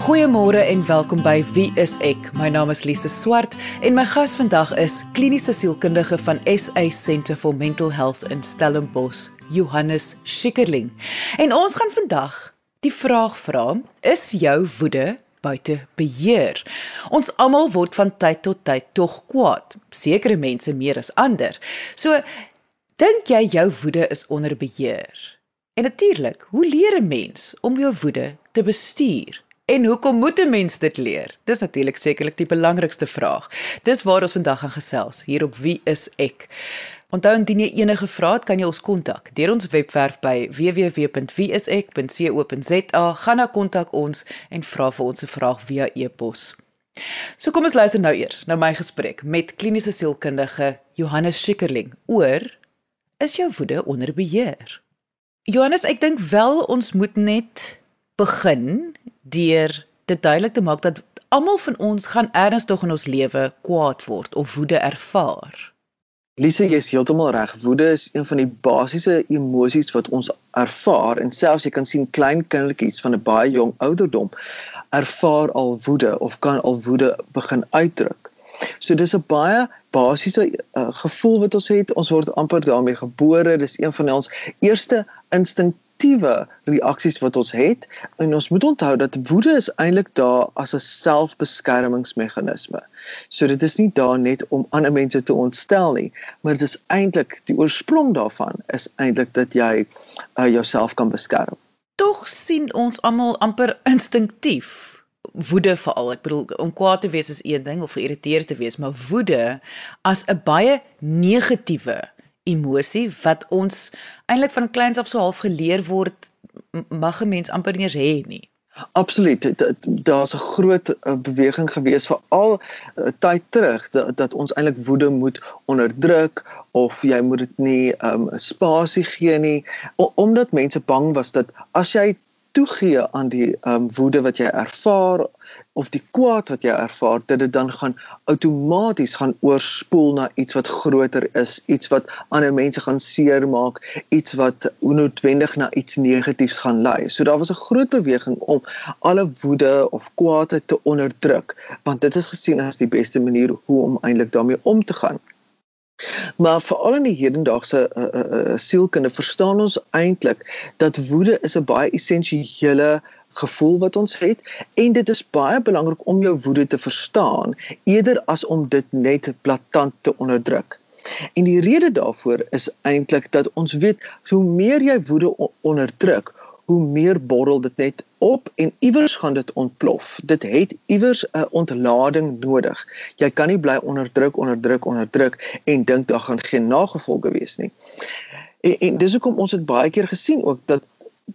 Goeiemôre en welkom by Wie is ek? My naam is Lise Swart en my gas vandag is kliniese sielkundige van SA Centre for Mental Health in Stellenbosch, Johannes Schikkerling. En ons gaan vandag die vraag vra: Is jou woede buite beheer? Ons almal word van tyd tot tyd tog kwaad, sekere mense meer as ander. So dink jy jou woede is onder beheer? En natuurlik, hoe leer 'n mens om jou woede te bestuur? En hoekom moet 'n mens dit leer? Dis natuurlik sekerlik die belangrikste vraag. Dis waar ons vandag gaan gesels hier op Wie is ek? Onthou indien jy enige vrae het, kan jy ons kontak deur ons webwerf by www.wieisek.co.za. Gaan na kontak ons en vra vir ons 'n vraag via e-pos. So kom ons luister nou eers na my gesprek met kliniese sielkundige Johannes Schikkerling oor is jou woede onder beheer? Johannes, ek dink wel ons moet net begin deur dit duidelik te maak dat almal van ons gaan ernstig in ons lewe kwaad word of woede ervaar. Lise, jy is heeltemal reg. Woede is een van die basiese emosies wat ons ervaar en selfs jy kan sien klein kindertjies van 'n baie jong ouderdom ervaar al woede of kan al woede begin uitdruk. So dis 'n baie basiese uh, gevoel wat ons het. Ons word amper daarmee gebore. Dis een van ons eerste instinkt negatiewe reaksies wat ons het en ons moet onthou dat woede is eintlik daar as 'n selfbeskermingsmeganisme. So dit is nie daar net om ander mense te ontstel nie, maar dit is eintlik die oorsprong daarvan is eintlik dat jy uh, jouself kan beskerm. Tog sien ons almal amper instinktief woede veral. Ek bedoel om kwaad te wees is een ding of geïrriteerd te wees, maar woede as 'n baie negatiewe emosie wat ons eintlik van kleins af so half geleer word mag 'n mens amper nie hê nie. Absoluut. Daar's 'n groot eh, beweging gewees vir al eh, tyd terug dat, dat ons eintlik woede moet onderdruk of jy moet dit nie um spasie gee nie omdat mense bang was dat as jy toegee aan die um woede wat jy ervaar of die kwaad wat jy ervaar dat dit dan gaan outomaties gaan oorspoel na iets wat groter is, iets wat ander mense gaan seermaak, iets wat onnoodwendig na iets negatiefs gaan lei. So daar was 'n groot beweging om alle woede of kwaadheid te onderdruk, want dit is gesien as die beste manier hoe om eintlik daarmee om te gaan. Maar veral in die hedendaagse uh, uh, sielkunde verstaan ons eintlik dat woede is 'n baie essensiële gevoel wat ons het en dit is baie belangrik om jou woede te verstaan eerder as om dit net blaatant te onderdruk. En die rede daarvoor is eintlik dat ons weet hoe meer jy woede onderdruk, hoe meer borrel dit net op en iewers gaan dit ontplof. Dit het iewers 'n ontlading nodig. Jy kan nie bly onderdruk, onderdruk, onderdruk en dink daar gaan geen nagevolge wees nie. En, en dis hoekom ons dit baie keer gesien ook dat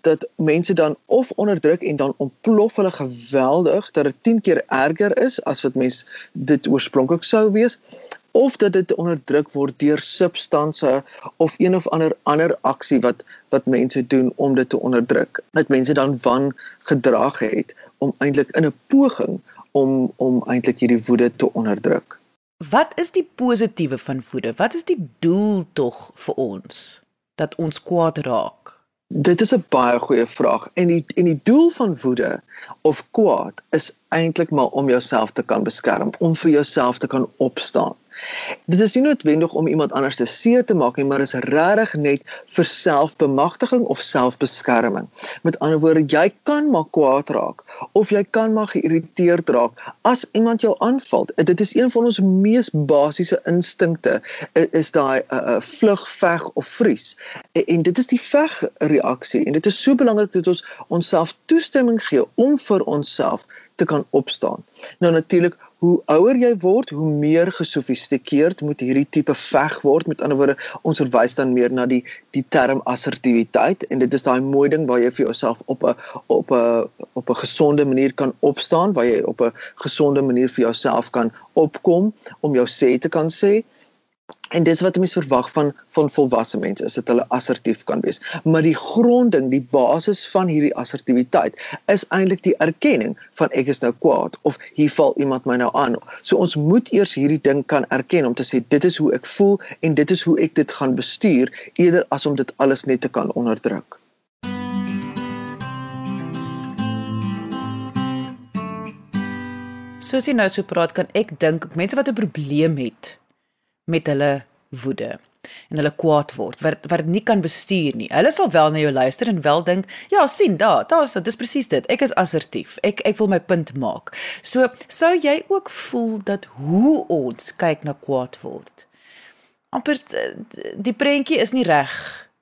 dat mense dan of onderdruk en dan ontplof hulle geweldig dat dit 10 keer erger is as wat mens dit oorspronklik sou wees of dat dit onderdruk word deur substansies of een of ander ander aksie wat wat mense doen om dit te onderdruk. Dat mense dan van gedrag het om eintlik in 'n poging om om eintlik hierdie woede te onderdruk. Wat is die positiewe van woede? Wat is die doel tog vir ons dat ons kwaad raak? Dit is 'n baie goeie vraag en die en die doel van woede of kwaad is eintlik maar om jouself te kan beskerm, om vir jouself te kan opstaan. Dit is nie noodwendig om iemand anders te seer te maak nie, maar is regtig net vir selfbemagtiging of selfbeskerming. Met ander woorde, jy kan maar kwaad raak of jy kan maar geïrriteerd raak as iemand jou aanval. Dit is een van ons mees basiese instinkte is daai uh, uh, vlug, veg of vries. En, en dit is die veg reaksie en dit is so belangrik dat ons onsself toestemming gee om vir onsself te kan opstaan. Nou natuurlik hoe ouer jy word, hoe meer gesofistikeerd moet hierdie tipe veg word. Met ander woorde, ons verwys dan meer na die die term assertiwiteit en dit is daai mooi ding waar jy vir jouself op 'n op 'n op 'n gesonde manier kan opstaan, waar jy op 'n gesonde manier vir jouself kan opkom om jou sê te kan sê. En dis wat mense verwag van van volwasse mense is dat hulle assertief kan wees. Maar die gronding, die basis van hierdie assertiwiteit is eintlik die erkenning van ek is nou kwaad of hier val iemand my nou aan. So ons moet eers hierdie ding kan erken om te sê dit is hoe ek voel en dit is hoe ek dit gaan bestuur eerder as om dit alles net te kan onderdruk. Soos jy nou so praat, kan ek dink mense wat 'n probleem het met hulle woede en hulle kwaad word wat wat nie kan bestuur nie. Hulle sal wel na jou luister en wel dink, ja, sien daar, daar's dit, dis presies dit. Ek is assertief. Ek ek wil my punt maak. So, sou jy ook voel dat hoe ons kyk na kwaad word. amper die prentjie is nie reg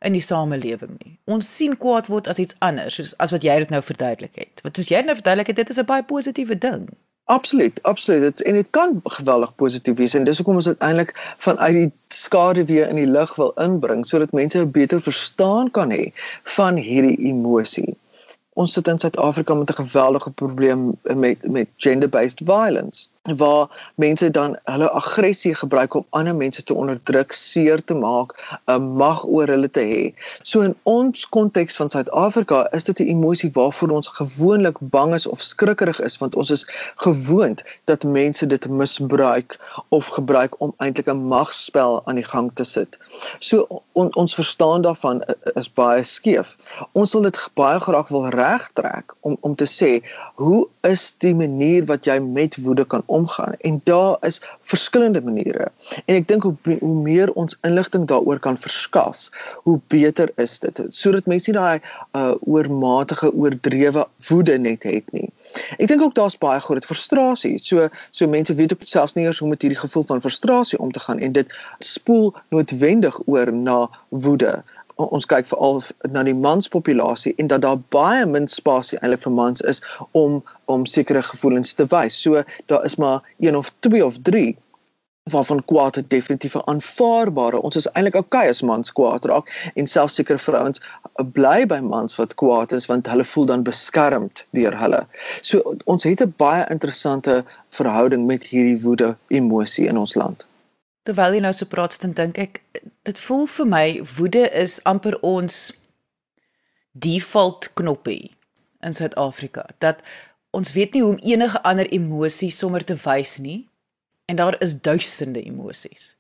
in die samelewing nie. Ons sien kwaad word as iets anders, soos as wat jy dit nou verduidelik het. Wat soos jy nou verduidelik het, dit is 'n baie positiewe ding. Absoluut, absoluut. Dit en dit kan geweldig positief wees en dis hoekom ons uiteindelik vanuit die skade weer in die lig wil inbring sodat mense 'n beter verstaan kan hê van hierdie emosie. Ons sit in Suid-Afrika met 'n geweldige probleem met met gender-based violence waar mense dan hulle aggressie gebruik om ander mense te onderdruk, seer te maak, 'n mag oor hulle te hê. So in ons konteks van Suid-Afrika is dit 'n emosie waarvoor ons gewoonlik bang is of skrikkerig is want ons is gewoond dat mense dit misbruik of gebruik om eintlik 'n magspel aan die gang te sit. So on, ons verstaan daarvan is baie skeef. Ons wil dit baie graag wil regtrek om om te sê, hoe is die manier wat jy met woede kan omgaan? En daar is verskillende maniere. En ek dink hoe hoe meer ons inligting daaroor kan verskaf hoe beter is dit. Sodat mense nie daai uh, oormatige oordrewe woede net het nie. Ek dink ook daar's baie groot frustrasie. So so mense weet ook selfs nie eers hoe met hierdie gevoel van frustrasie om te gaan en dit spoel noodwendig oor na woede ons kyk veral na die manspopulasie en dat daar baie min spasie eintlik vir mans is om om sekere gevoelens te wys. So daar is maar een of twee of drie waarvan kwaad definitief aanvaarbare. Ons is eintlik okay as mans kwaad raak en selfs sekere vrouens bly by mans wat kwaad is want hulle voel dan beskermd deur hulle. So ons het 'n baie interessante verhouding met hierdie woede emosie in ons land. Terwyl jy nou so praat, dan dink ek dit voel vir my woede is amper ons default knoppie in Suid-Afrika. Dat ons weet nie hoe om enige ander emosie sommer te wys nie. En daar is duisende emosies.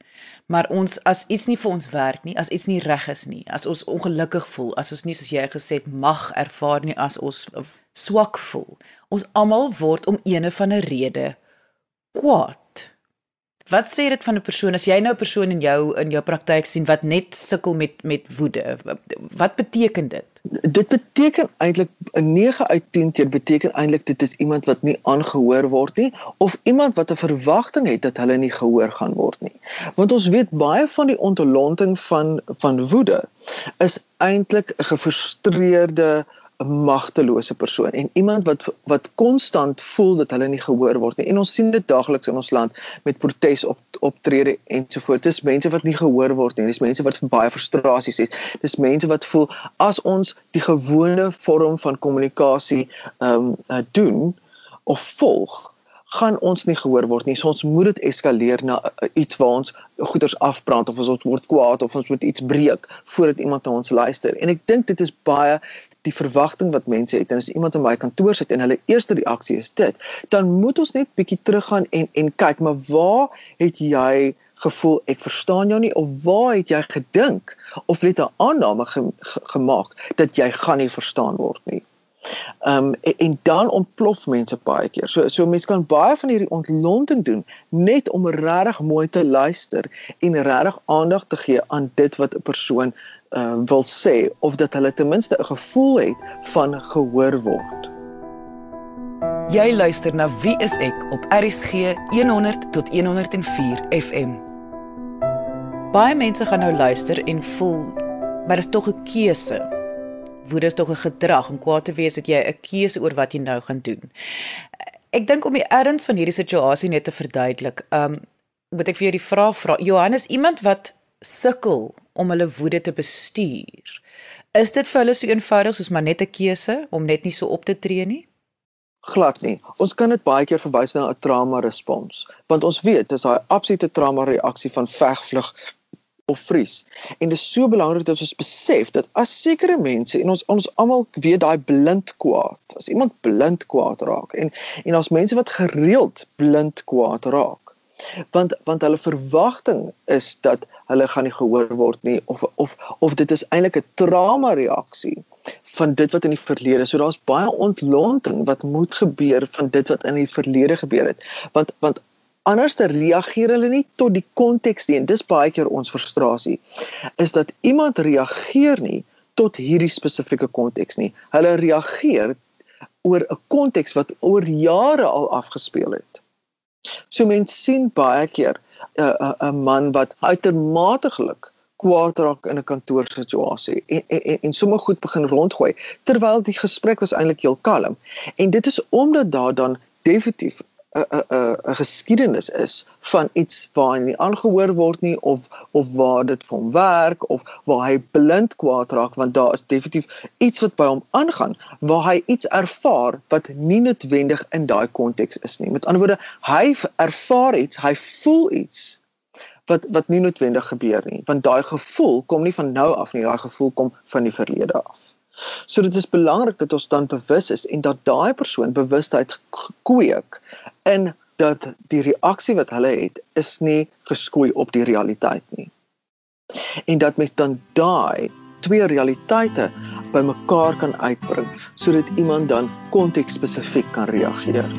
Maar ons as iets nie vir ons werk nie, as iets nie reg is nie, as ons ongelukkig voel, as ons nie soos jy gesê het mag ervaar nie, as ons swak voel. Ons almal word om ene van 'n rede kwaad. Wat sê dit van 'n persoon as jy nou 'n persoon in jou in jou praktyk sien wat net sukkel met met woede? Wat beteken dit? Dit beteken eintlik 'n 9 uit 10 keer beteken eintlik dit is iemand wat nie aangehoor word nie of iemand wat 'n verwagting het dat hulle nie gehoor gaan word nie. Want ons weet baie van die ontlonting van van woede is eintlik 'n gefrustreerde 'n magtelose persoon en iemand wat wat konstant voel dat hulle nie gehoor word nie. En ons sien dit daagliks in ons land met protes op optrede ensovoorts. Dis mense wat nie gehoor word nie. Dis mense wat baie frustrasies het. Dis mense wat voel as ons die gewone vorm van kommunikasie ehm um, doen of volg gaan ons nie gehoor word nie. So ons moet dit eskaleer na uh, iets waar ons goeders afbrand of ons word kwaad of ons moet iets breek voordat iemand na ons luister. En ek dink dit is baie die verwagting wat mense het en as iemand in my kantoor sit en hulle eerste reaksie is dit, dan moet ons net bietjie teruggaan en en kyk, maar waar het jy gevoel ek verstaan jou nie of waar het jy gedink of net 'n aanname ge, ge, gemaak dat jy gaan nie verstaan word nie. Ehm um, en, en dan ontplof mense baie keer. So so mense kan baie van hierdie ontlonting doen net om regtig mooi te luister en regtig aandag te gee aan dit wat 'n persoon uh, wil sê of dat hulle ten minste 'n gevoel het van gehoor word. Jy luister na Wie is ek op RCG 100 tot 104 FM. Baie mense gaan nou luister en voel maar dit is tog 'n keuse. Woede is tog 'n gedrag om kwaad te wees dat jy 'n keuse oor wat jy nou gaan doen. Ek dink om die erns van hierdie situasie net te verduidelik, um moet ek vir jou die vraag vra. Johannes, iemand wat sukkel om hulle woede te bestuur. Is dit vir hulle so eenvoudig soos maar net 'n keuse om net nie so op te tree nie? Glad nie. Ons kan dit baie keer verwys na 'n trauma respons, want ons weet dis daai absolute trauma reaksie van veg, vlug of vries. En dit is so belangrik dat ons besef dat as sekere mense en ons ons almal weet daai blind kwaad, as iemand blind kwaad raak en en as mense wat gereeld blind kwaad raak, Want want hulle verwagting is dat hulle gaan nie gehoor word nie of of of dit is eintlik 'n trauma reaksie van dit wat in die verlede. So daar's baie ontlonting wat moet gebeur van dit wat in die verlede gebeur het. Want want anders te reageer hulle nie tot die konteks nie dis baie keer ons frustrasie is dat iemand reageer nie tot hierdie spesifieke konteks nie. Hulle reageer oor 'n konteks wat oor jare al afgespeel het. So mense sien baie keer 'n uh, uh, 'n man wat uitermate geluk kwaad raak in 'n kantoorsituasie en en, en sommer goed begin rondgooi terwyl die gesprek was eintlik heel kalm. En dit is omdat daar dan definitief 'n 'n 'n 'n geskiedenis is van iets waar hy nie aangehoor word nie of of waar dit vir hom werk of waar hy blind kwaad raak want daar is definitief iets wat by hom aangaan waar hy iets ervaar wat nie noodwendig in daai konteks is nie. Met ander woorde, hy ervaar iets, hy voel iets wat wat nie noodwendig gebeur nie want daai gevoel kom nie van nou af nie, daai gevoel kom van die verlede af. So dit is belangrik dat ons dan bewus is en dat daai persoon bewustheid kweek in dat die reaksie wat hulle het is nie geskoei op die realiteit nie. En dat mens dan daai twee realiteite bymekaar kan uitbring sodat iemand dan konteks spesifiek kan reageer.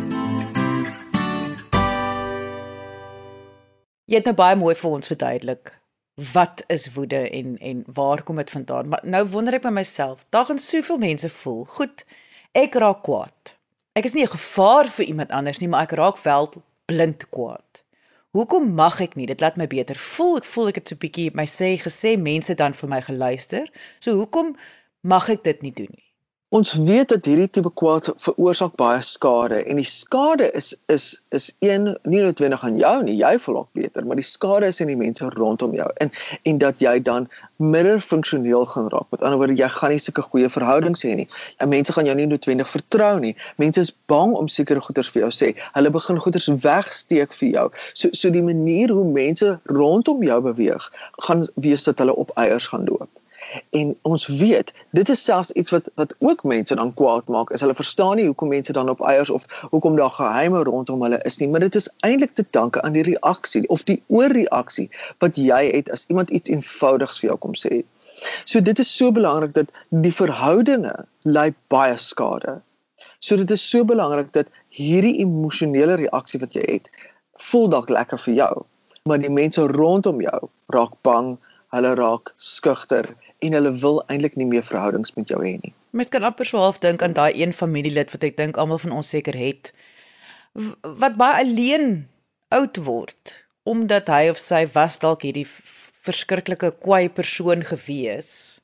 Jy het nou baie mooi vir ons verduidelik wat is woede en en waar kom dit vandaan? Maar nou wonder ek by myself, daar gaan soveel mense voel. Goed, ek raak kwaad. Ek is nie 'n gevaar vir iemand anders nie, maar ek raak wel blind kwaad. Hoekom mag ek nie? Dit laat my beter voel. Ek voel ek het so 'n bietjie my sê gesê mense dan vir my geluister. So hoekom mag ek dit nie doen nie? Ons weet dat hierdie tipe kwaad veroorsaak baie skade en die skade is is is een nie noodwendig aan jou nie, jy voel ook beter, maar die skade is aan die mense rondom jou en en dat jy dan minder funksioneel gaan raak. Met ander woorde, jy gaan nie sulke goeie verhoudings hê nie. En mense gaan jou nie noodwendig vertrou nie. Mense is bang om sekere goeders vir jou sê. Hulle begin goeders wegsteek vir jou. So so die manier hoe mense rondom jou beweeg, gaan wees dat hulle op eiers gaan loop. En ons weet, dit is selfs iets wat wat ook mense dan kwaad maak. Is hulle verstaan nie hoekom mense dan op eiers of hoekom daar geheime rondom hulle is nie, maar dit is eintlik te danke aan die reaksie of die oorreaksie wat jy het as iemand iets eenvoudigs vir jou kom sê. So dit is so belangrik dat die verhoudinge ly baie skade. So dit is so belangrik dat hierdie emosionele reaksie wat jy het, voel dalk lekker vir jou, maar die mense rondom jou raak bang, hulle raak skugter en hulle wil eintlik nie meer verhoudings met jou hê nie. Mens kan amper so half dink aan daai een familielid wat ek dink almal van ons seker het wat baie alleen oud word omdat hy of sy was dalk hierdie verskriklike kwaai persoon gewees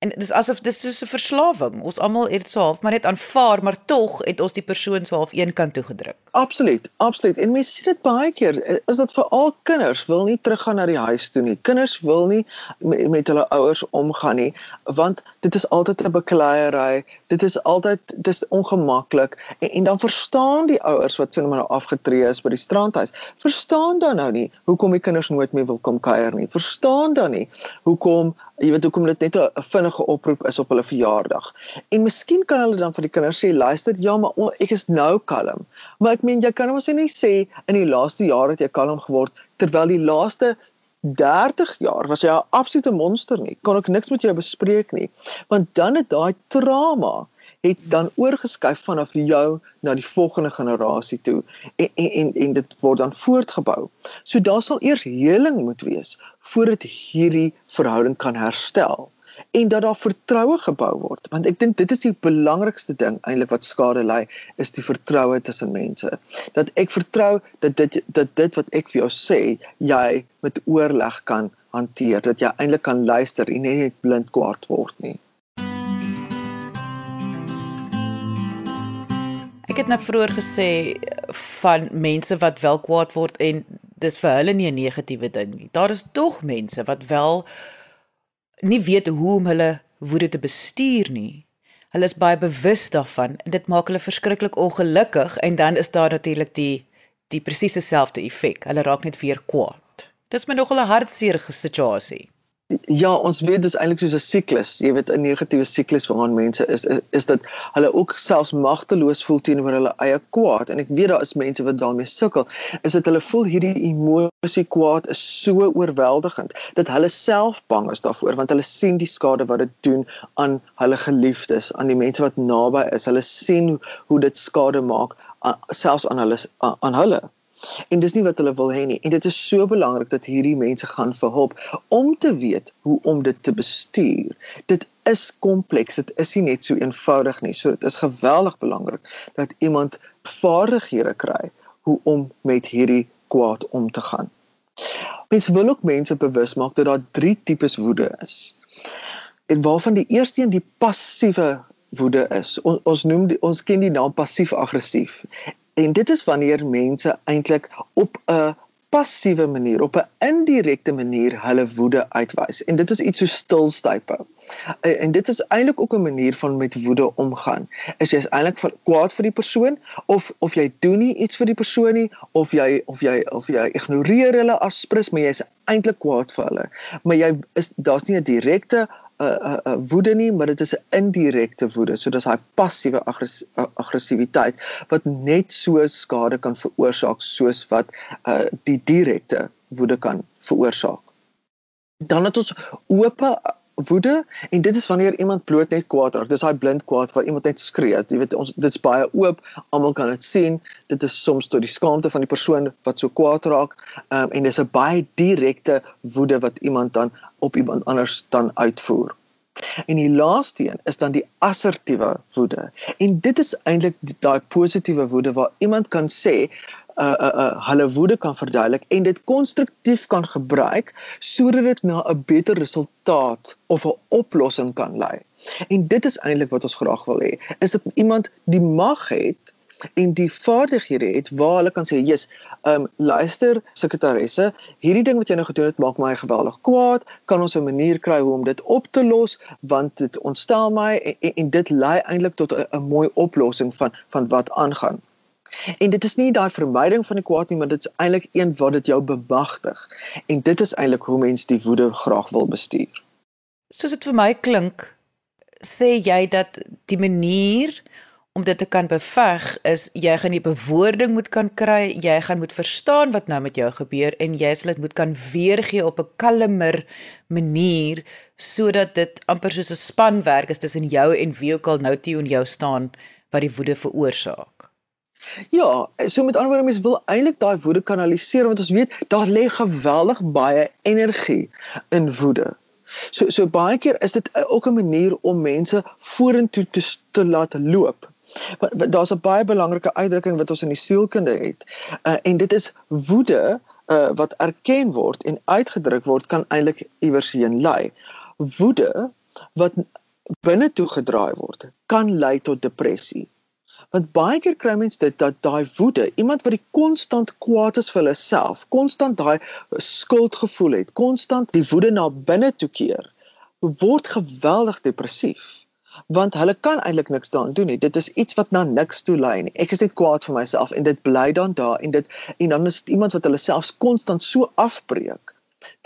En dis asof dis so 'n verslawing. Ons almal het dit so half maar net aanvaar, maar tog het ons die persoon so half een kant toe gedruk. Absoluut, absoluut. En mense sien dit baie keer. Eh, is dit vir al kinders wil nie teruggaan na die huis toe nie. Kinders wil nie met, met hulle ouers omgaan nie, want dit is altyd 'n bekleierery. Dit is altyd dis ongemaklik en, en dan verstaan die ouers wat sien maar nou afgetree is by die strandhuis. Verstaan dan nou nie hoekom die kinders nooit meer wil kom kuier nie. Verstaan dan nie hoekom jy weet hoekom dit net 'n vinnige oproep is op hulle verjaardag. En miskien kan hulle dan vir die kinders sê, luister, ja, maar oh, ek is nou kalm. Maar ek meen jy kan mos nie sê in die laaste jaar het jy kalm geword terwyl die laaste 30 jaar was jy 'n absolute monster nie. Kon ek niks met jou bespreek nie. Want dan het daai trauma het dan oorgeskuif vanaf jou na die volgende generasie toe en en en, en dit word dan voortgebou. So daar sal eers heling moet wees voordat hierdie verhouding kan herstel en dat daar vertroue gebou word. Want ek dink dit is die belangrikste ding eintlik wat skade lei is die vertroue tussen mense. Dat ek vertrou dat dit dat dit wat ek vir jou sê jy met oorleg kan hanteer. Dat jy eintlik kan luister en nie net blind kwaad word nie. Ek het net vroeër gesê van mense wat wel kwaad word en dis vir hulle nie 'n negatiewe ding nie. Daar is tog mense wat wel nie weet hoe om hulle woede te bestuur nie. Hulle is baie bewus daarvan en dit maak hulle verskriklik ongelukkig en dan is daar natuurlik die die presies dieselfde effek. Hulle raak net weer kwaad. Dis my nogal 'n hartseer situasie. Ja, ons weet dit is eintlik soos 'n siklus. Jy weet 'n negatiewe siklus waaraan mense is, is is dat hulle ook selfs magteloos voel teenoor hulle eie kwaad en ek weet daar is mense wat daarmee sukkel. Is dit hulle voel hierdie emosie kwaad is so oorweldigend dat hulle self bang is daarvoor want hulle sien die skade wat dit doen aan hulle geliefdes, aan die mense wat naby is. Hulle sien hoe, hoe dit skade maak selfs aan hulle aan hulle. En dis nie wat hulle wil hê nie. En dit is so belangrik dat hierdie mense gaan vir hulp om te weet hoe om dit te bestuur. Dit is kompleks. Dit is nie net so eenvoudig nie. So dit is geweldig belangrik dat iemand vaardighede kry hoe om met hierdie kwaad om te gaan. Mens wil ook mense bewus maak dat daar drie tipes woede is. En waarvan die eerste een die passiewe woede is. On, ons noem die, ons ken die naam passief-aggressief. En dit is wanneer mense eintlik op 'n passiewe manier, op 'n indirekte manier hulle woede uitwys. En dit is iets so stilstype. En dit is eintlik ook 'n manier van met woede omgaan. Is jy eintlik kwaad vir die persoon of of jy doen nie iets vir die persoon nie of jy of jy of jy ignoreer hulle as sprus, maar jy is eintlik kwaad vir hulle. Maar jy is daar's nie 'n direkte uh, uh, uh, woede nie, maar dit is 'n indirekte woede. So dis daai passiewe aggress aggressiwiteit wat net so skade kan veroorsaak soos wat uh, die direkte woede kan veroorsaak. Dan het ons oop woede en dit is wanneer iemand bloot net kwaad raak. Dis daai blind kwaad waar iemand net skree. Jy weet ons dit's baie oop. Almal kan dit sien. Dit is soms tot die skaamte van die persoon wat so kwaad raak. Um, en dis 'n baie direkte woede wat iemand dan op iemand anders dan uitvoer. En die laaste een is dan die assertiewe woede. En dit is eintlik daai positiewe woede waar iemand kan sê uh uh uh hulle woede kan verduidelik en dit konstruktief kan gebruik sodat dit na 'n beter resultaat of 'n oplossing kan lei. En dit is eintlik wat ons graag wil hê, is dat iemand die mag het en die vaardighede het waar hulle kan sê, "Jesus, ehm um, luister sekretaresse, hierdie ding wat jy nou gedoen het maak my geweldig kwaad. Kan ons 'n manier kry hoe om dit op te los want dit ontstel my en, en, en dit lei eintlik tot 'n mooi oplossing van van wat aangaan." En dit is nie daai vermyding van die kwaad nie, maar dit is eintlik een wat dit jou bemagtig. En dit is eintlik hoe mens die woede graag wil bestuur. Soos dit vir my klink, sê jy dat die manier om dit te kan beveg is jy gaan die bewoording moet kan kry, jy gaan moet verstaan wat nou met jou gebeur en jy sal dit moet kan weergee op 'n kalmer manier sodat dit amper soos 'n spanwerk is tussen jou en wie ook al nou teen en jou staan wat die woede veroorsaak. Ja, so met ander woorde mens wil eintlik daai woede kanaliseer want ons weet daar lê geweldig baie energie in woede. So so baie keer is dit ook 'n manier om mense vorentoe te, te laat loop daar's 'n baie belangrike uitdrukking wat ons in die sielkunde het. Uh, en dit is woede uh, wat erken word en uitgedruk word kan eintlik iewers heen lei. Woede wat binne toe gedraai word kan lei tot depressie. Want baie keer kry mense dit dat daai woede, iemand wat die konstant kwaad is vir hulle self, konstant daai skuldgevoel het, konstant die woede na binne toe keer, word geweldig depressief want hulle kan eintlik niks daaraan doen nie. Dit is iets wat na niks toe lei nie. Ek is net kwaad vir myself en dit bly dan daar en dit en dan is dit iemand wat hulle selfs konstant so afbreek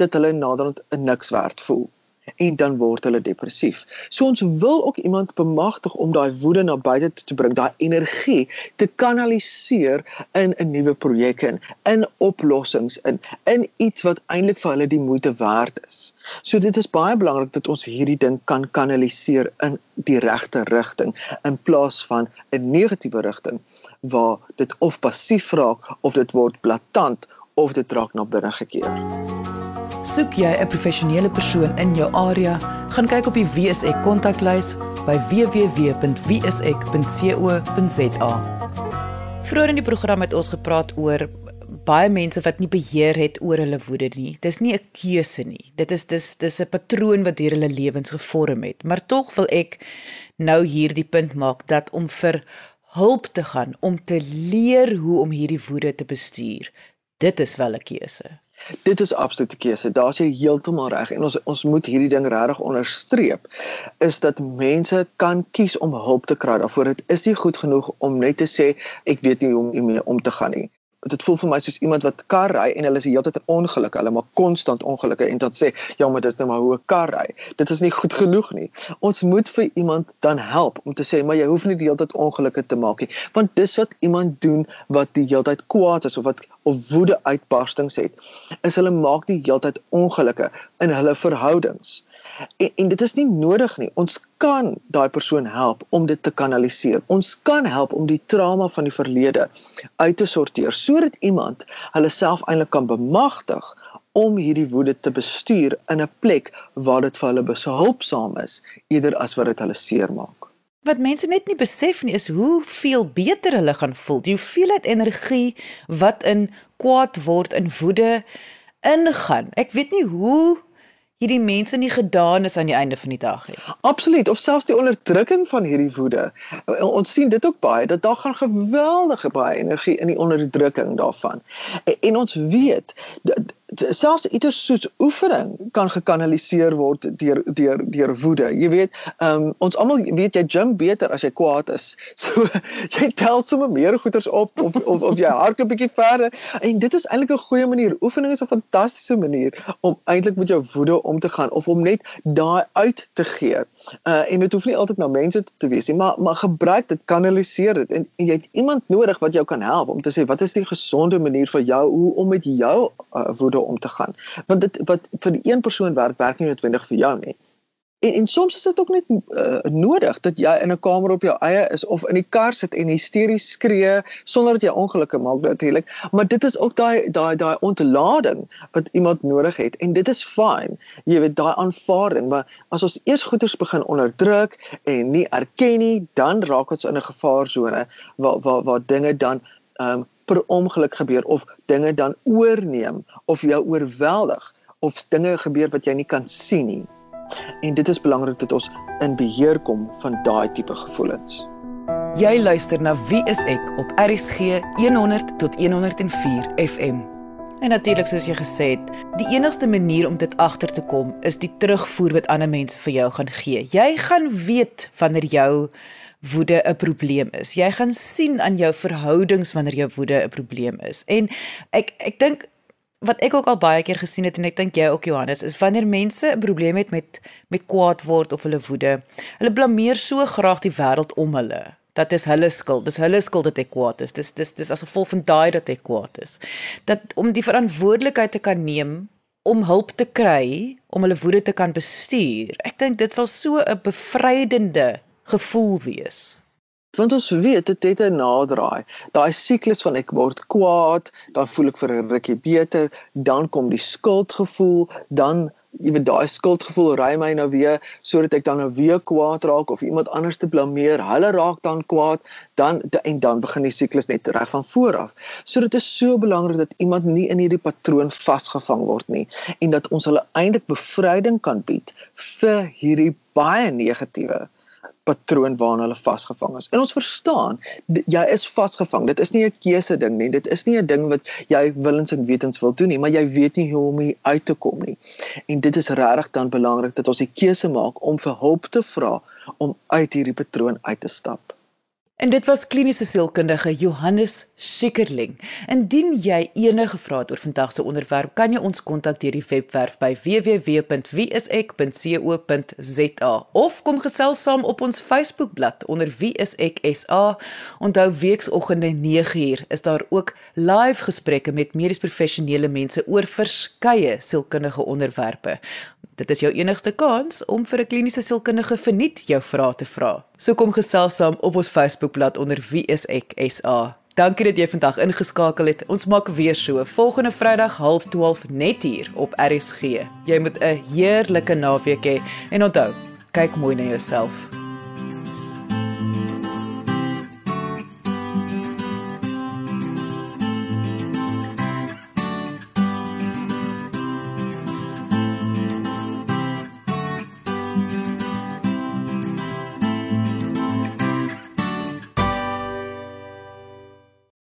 dat hulle naderhand niks werd voel en dan word hulle depressief. So ons wil ook iemand bemagtig om daai woede na buite te bring, daai energie te kanaliseer in 'n nuwe projek in, in oplossings in, in iets wat eintlik vir hulle die moeite werd is. So dit is baie belangrik dat ons hierdie ding kan kanaliseer in die regte rigting in plaas van 'n negatiewe rigting waar dit of passief raak of dit word blaatant of dit raak na binne gekeer. Soek jy 'n professionele persoon in jou area, gaan kyk op die WSE kontaklys by www.wsek.co.za. Vroeger in die program het ons gepraat oor baie mense wat nie beheer het oor hulle woede nie. Dis nie 'n keuse nie. Dit is dis dis 'n patroon wat deur hulle lewens gevorm het. Maar tog wil ek nou hierdie punt maak dat om vir hulp te gaan om te leer hoe om hierdie woede te bestuur. Dit is wel 'n keuse. Dit is absolute keuse. Daar's jy heeltemal reg en ons ons moet hierdie ding regtig onderstreep is dat mense kan kies om hulp te kry. Daarvoor dit is nie goed genoeg om net te sê ek weet nie hoe om hiermee om te gaan nie. Dit voel vir my soos iemand wat kar ry en hulle is die hele tyd in ongelukke. Hulle maak konstant ongelukke en dan sê, "Ja, maar dit is nou maar hoe 'n kar ry." Dit is nie goed genoeg nie. Ons moet vir iemand dan help om te sê, "Maar jy hoef nie die hele tyd ongelukke te maak nie." Want dis wat iemand doen wat die hele tyd kwaad is of wat of woede uitbarstings het, is hulle maak die hele tyd ongelukke in hulle verhoudings. En, en dit is nie nodig nie. Ons kan daai persoon help om dit te kanaliseer. Ons kan help om die trauma van die verlede uit te sorteer sodat iemand hulle self eintlik kan bemagtig om hierdie woede te bestuur in 'n plek waar dit vir hulle behulpsaam is eerder as wat dit hulle seermaak. Wat mense net nie besef nie is hoe veel beter hulle gaan voel. Die hoeveelheid energie wat in kwaad word in woede ingaan. Ek weet nie hoe hierdie mense nie gedaan is aan die einde van die dag nie. Absoluut, of selfs die onderdrukking van hierdie woede. Ons sien dit ook baie dat daar gaan geweldige baie energie in die onderdrukking daarvan. En, en ons weet dat selfs ieters soos oefening kan gekanaliseer word deur deur deur woede. Jy weet, um, ons almal weet jy gym beter as jy kwaad is. So jy tel sommer meer goeders op of of of jy hardloop 'n bietjie verder en dit is eintlik 'n goeie manier. Oefening is 'n fantastiese manier om eintlik met jou woede om te gaan of om net daai uit te gee. Uh en dit hoef nie altyd na mense te, wees nie, maar maar gebruik dit, kanaliseer dit en, en jy het iemand nodig wat jou kan help om te sê wat is die gesonde manier vir jou hoe om met jou uh, woede om te gaan. Want dit wat vir die een persoon werk, werk nie noodwendig vir jou nie. En en soms is dit ook net uh, nodig dat jy in 'n kamer op jou eie is of in die kar sit en hysteries skree sonder dat jy ongelukkig maak natuurlik, maar dit is ook daai daai daai ontlading wat iemand nodig het en dit is fyn. Jy weet daai aanvaarding, maar as ons eers goeters begin onderdruk en nie erken nie, dan raak ons in 'n gevaarsone waar waar waar dinge dan um per ongeluk gebeur of dinge dan oorneem of jou oorweldig of dinge gebeur wat jy nie kan sien nie. En dit is belangrik dat ons in beheer kom van daai tipe gevoelens. Jy luister na Wie is ek op RSG 100 tot 104 FM. En natuurlik soos jy gesê het, die enigste manier om dit agter te kom is die terugvoer wat ander mense vir jou gaan gee. Jy gaan weet wanneer jou woede 'n probleem is. Jy gaan sien aan jou verhoudings wanneer jou woede 'n probleem is. En ek ek dink wat ek ook al baie keer gesien het en ek dink jy ook Johannes is wanneer mense 'n probleem het met met kwaad word of hulle woede, hulle blameer so graag die wêreld om hulle. Dat is hulle skuld. Dis hulle skuld dat ek kwaad is. Dis dis dis as gevolg van daai dat ek kwaad is. Dat om die verantwoordelikheid te kan neem om hulp te kry om hulle woede te kan bestuur. Ek dink dit sal so 'n bevrydende gevoel wees want ons weet dit het 'n naderdraai. Daai siklus van ek word kwaad, dan voel ek vir 'n rukkie beter, dan kom die skuldgevoel, dan jy weet daai skuldgevoel ry my nou weer sodat ek dan nou weer kwaad raak of iemand anders te blameer. Hulle raak dan kwaad, dan en dan begin die siklus net reg van voor af. So dit is so belangrik dat iemand nie in hierdie patroon vasgevang word nie en dat ons hulle eintlik bevryding kan bied vir hierdie baie negatiewe patroon waarna hulle vasgevang is. En ons verstaan, jy is vasgevang. Dit is nie 'n keuse ding nie. Dit is nie 'n ding wat jy willens en wetens wil doen nie, maar jy weet nie hoe om hier uit te kom nie. En dit is regtig dan belangrik dat ons die keuse maak om vir hulp te vra om uit hierdie patroon uit te stap. En dit was kliniese sielkundige Johannes Schikkerling. Indien jy enige vrae het oor vandag se onderwerp, kan jy ons kontak deur die webwerf by www.wieisek.co.za of kom gesels saam op ons Facebookblad onder wieiseksa. Onthou weeksoggende 9uur is daar ook live gesprekke met medies professionele mense oor verskeie sielkundige onderwerpe. Dit is jou enigste kans om vir 'n kliniese sielkundige verniet jou vrae te vra. So kom gesels saam op ons Facebookblad onder Wie is ek SA. Dankie dat jy vandag ingeskakel het. Ons maak weer so volgende Vrydag 12:30 net hier op RSG. Jy moet 'n heerlike naweek hê en onthou, kyk mooi na jouself.